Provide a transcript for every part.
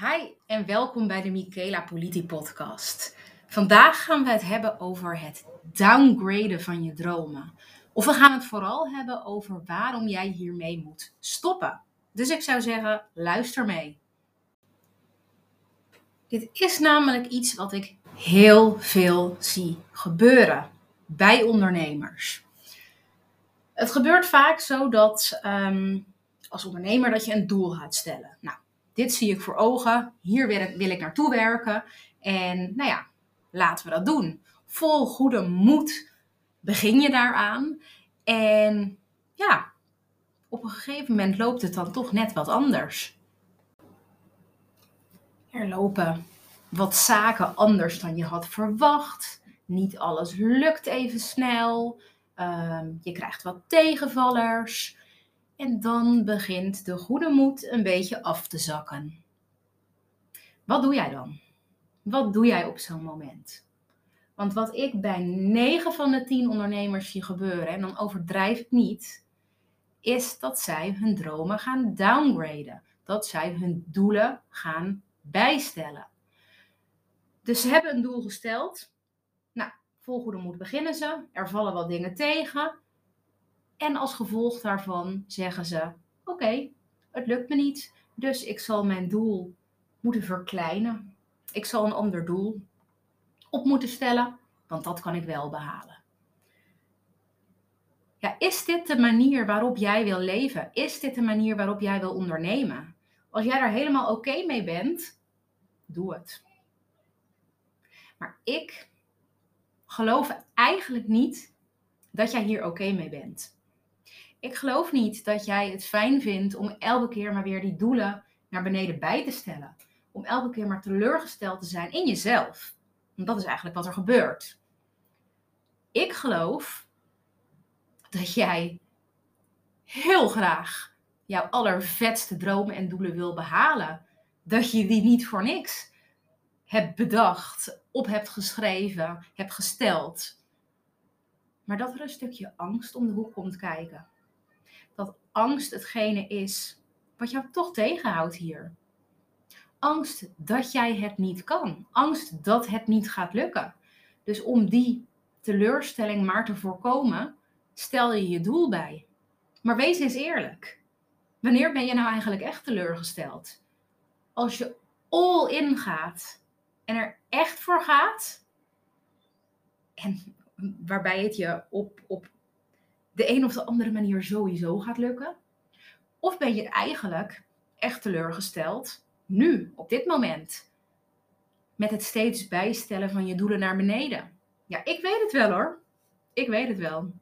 Hi en welkom bij de Michaela Politi podcast. Vandaag gaan we het hebben over het downgraden van je dromen. Of we gaan het vooral hebben over waarom jij hiermee moet stoppen. Dus ik zou zeggen, luister mee. Dit is namelijk iets wat ik heel veel zie gebeuren bij ondernemers. Het gebeurt vaak zo dat um, als ondernemer dat je een doel gaat stellen. Nou, dit zie ik voor ogen, hier wil ik, naartoe werken. En nou ja, laten we dat doen. Vol goede moed begin je daaraan. En ja, op een gegeven moment loopt het dan toch net wat anders. Er lopen wat zaken anders dan je had verwacht. Niet alles lukt even snel. Ehm, je krijgt wat tegenvallers. En dan begint de goede moed een beetje af te zakken. Wat doe jij dan? Wat doe jij op zo'n moment? Want wat ik bij 9 van de 10 ondernemers zie gebeuren, en dan overdrijf ik niet, is dat zij hun dromen gaan downgraden. Dat zij hun doelen gaan bijstellen. Dus ze hebben een doel gesteld. Nou, vol goede moed beginnen ze. Er vallen wat dingen tegen. En als gevolg daarvan zeggen ze: Oké, het lukt me niet, dus ik zal mijn doel moeten verkleinen. Ik zal een ander doel op moeten stellen, want dat kan ik wel behalen. Ja, is dit de manier waarop jij wil leven? Is dit de manier waarop jij wil ondernemen? Als jij daar helemaal oké mee bent, doe het. Maar ik geloof eigenlijk niet dat jij hier oké mee bent. Ik geloof niet dat jij het fijn vindt om elke keer maar weer die doelen naar beneden bij te stellen. Om elke keer maar teleurgesteld te zijn in jezelf. Want dat is eigenlijk wat er gebeurt. Ik geloof dat jij heel graag jouw allervetste dromen en doelen wil behalen. Dat je die niet voor niks hebt bedacht, op hebt geschreven, hebt gesteld. Maar dat er een stukje angst om de hoek komt kijken angst hetgene is wat jou toch tegenhoudt hier. Angst dat jij het niet kan. Angst dat het niet gaat lukken. Dus om die teleurstelling maar te voorkomen, stel je je doel bij. Maar wees eens eerlijk. Wanneer ben je nou eigenlijk echt teleurgesteld? Als je all in gaat en er echt voor gaat, en waarbij het je op, op de een of de andere manier sowieso gaat lukken? Of ben je eigenlijk echt teleurgesteld, nu, op dit moment, met het steeds bijstellen van je doelen naar beneden? Ja, ik weet het wel hoor. Ik weet het wel.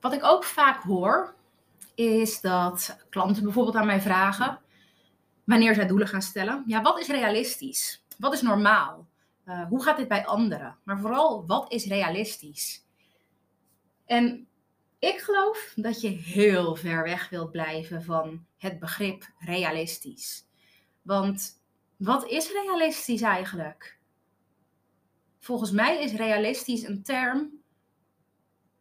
Wat ik ook vaak hoor, is dat klanten bijvoorbeeld aan mij vragen wanneer zij doelen gaan stellen. Ja, wat is realistisch? Wat is normaal? Uh, hoe gaat dit bij anderen? Maar vooral, wat is realistisch? En ik geloof dat je heel ver weg wilt blijven van het begrip realistisch. Want wat is realistisch eigenlijk? Volgens mij is realistisch een term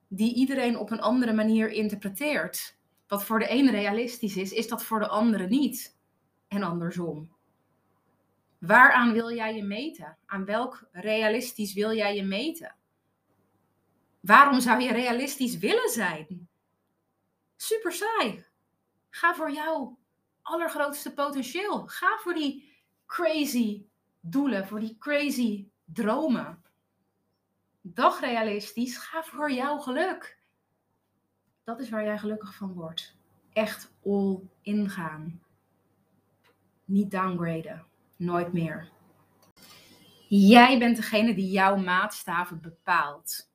die iedereen op een andere manier interpreteert. Wat voor de een realistisch is, is dat voor de andere niet. En andersom. Waaraan wil jij je meten? Aan welk realistisch wil jij je meten? Waarom zou je realistisch willen zijn? Super saai. Ga voor jouw allergrootste potentieel. Ga voor die crazy doelen, voor die crazy dromen. Dagrealistisch, ga voor jouw geluk. Dat is waar jij gelukkig van wordt. Echt all in gaan. Niet downgraden. Nooit meer. Jij bent degene die jouw maatstaven bepaalt.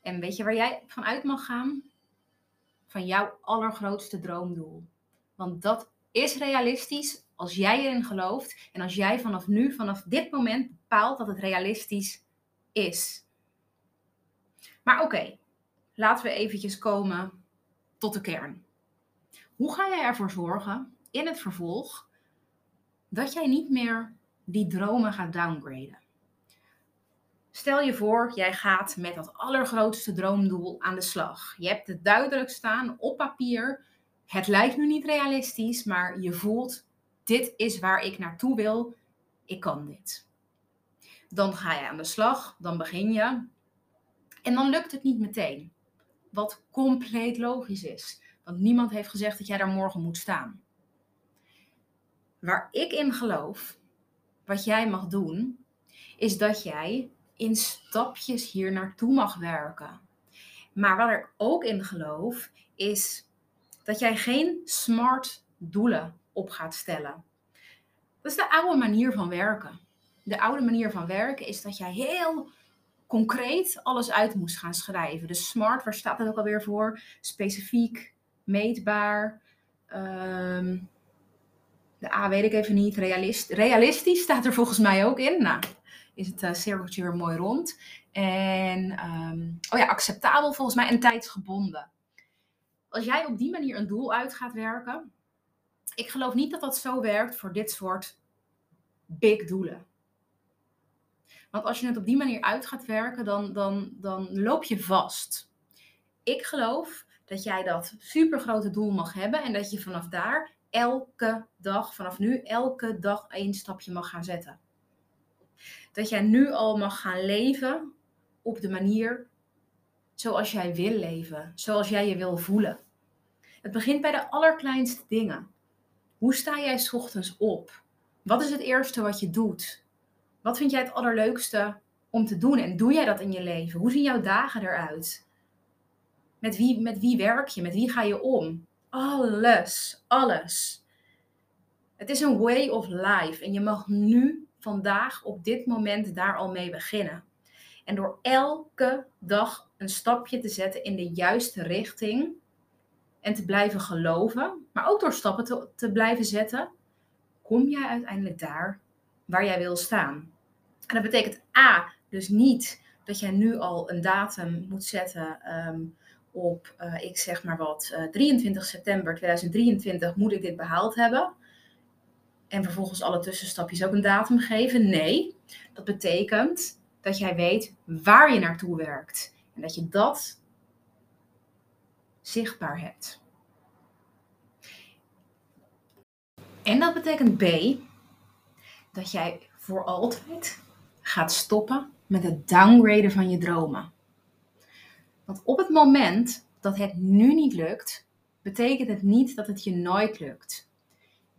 En weet je waar jij vanuit mag gaan? Van jouw allergrootste droomdoel. Want dat is realistisch als jij erin gelooft en als jij vanaf nu, vanaf dit moment bepaalt dat het realistisch is. Maar oké, laten we eventjes komen tot de kern. Hoe ga jij ervoor zorgen in het vervolg dat jij niet meer die dromen gaat downgraden? Stel je voor, jij gaat met dat allergrootste droomdoel aan de slag. Je hebt het duidelijk staan op papier het lijkt nu niet realistisch, maar je voelt, dit is waar ik naartoe wil, ik kan dit. Dan ga je aan de slag, dan begin je. En dan lukt het niet meteen. Wat compleet logisch is. Want niemand heeft gezegd dat jij daar morgen moet staan. Waar ik in geloof, wat jij mag doen, is dat jij in stapjes hier naartoe mag werken. Maar waar ik ook in geloof, is dat jij geen smart doelen op gaat stellen. Dat is de oude manier van werken. De oude manier van werken is dat jij heel concreet alles uit moest gaan schrijven. Dus smart, waar staat dat ook alweer voor? Specifiek, meetbaar. Ehm, de A weet ik even niet. Realist, realistisch staat er volgens mij ook in. Nou, is het uh, cirkeltje weer mooi rond. En ehm, oh ja, acceptabel volgens mij en tijdsgebonden. Als jij op die manier een doel uit gaat werken, ik geloof niet dat dat zo werkt voor dit soort big doelen. Want als je het op die manier uit gaat werken, dan, dan, dan loop je vast. Ik geloof dat jij dat supergrote doel mag hebben en dat je vanaf daar elke dag, vanaf nu, elke dag één stapje mag gaan zetten. Dat jij nu al mag gaan leven op de manier zoals jij wil leven, zoals jij je wil voelen. Het begint bij de allerkleinste dingen. Hoe sta jij s ochtends op? Wat is het eerste wat je doet? Wat vind jij het allerleukste om te doen? En doe jij dat in je leven? Hoe zien jouw dagen eruit? Met wie, met wie werk je? Met wie ga je om? Alles, alles. Het is een way of life en je mag nu, vandaag, op dit moment daar al mee beginnen. En door elke dag een stapje te zetten in de juiste richting en te blijven geloven, maar ook door stappen te, blijven zetten, kom jij uiteindelijk daar waar jij wil staan. En dat betekent A, dus niet dat jij nu al een datum moet zetten ehm, op, uh, ik zeg maar wat, eh, 23 september 2023 moet ik dit behaald hebben. En vervolgens alle tussenstapjes ook een datum geven. Nee, dat betekent dat jij weet waar je naartoe werkt. En dat je dat zichtbaar hebt. En dat betekent B, dat jij voor altijd gaat stoppen met het downgraden van je dromen. Want op het moment dat het nu niet lukt, betekent het niet dat het je nooit lukt.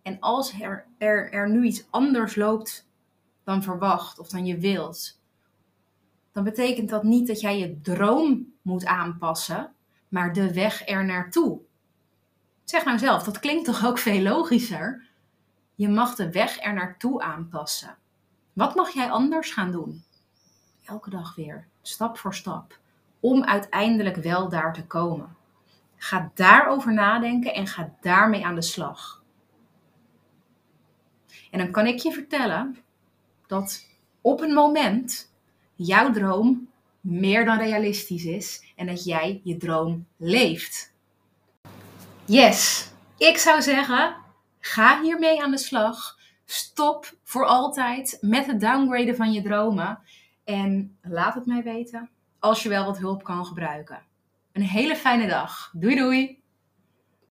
En als er, er, er nu iets anders loopt dan verwacht of dan je wilt, dan betekent dat niet dat jij je droom moet aanpassen, maar de weg er naartoe. Zeg nou zelf, dat klinkt toch ook veel logischer? Je mag de weg er naartoe aanpassen. Wat mag jij anders gaan doen? Elke dag weer, stap voor stap, om uiteindelijk wel daar te komen. Ga daarover nadenken en ga daarmee aan de slag. En dan kan ik je vertellen dat op een moment jouw droom meer dan realistisch is en dat jij je droom leeft. Yes, ik zou zeggen, ga hiermee aan de slag. Stop voor altijd met het downgraden van je dromen. En laat het mij weten als je wel wat hulp kan gebruiken. Een hele fijne dag. Doei doei!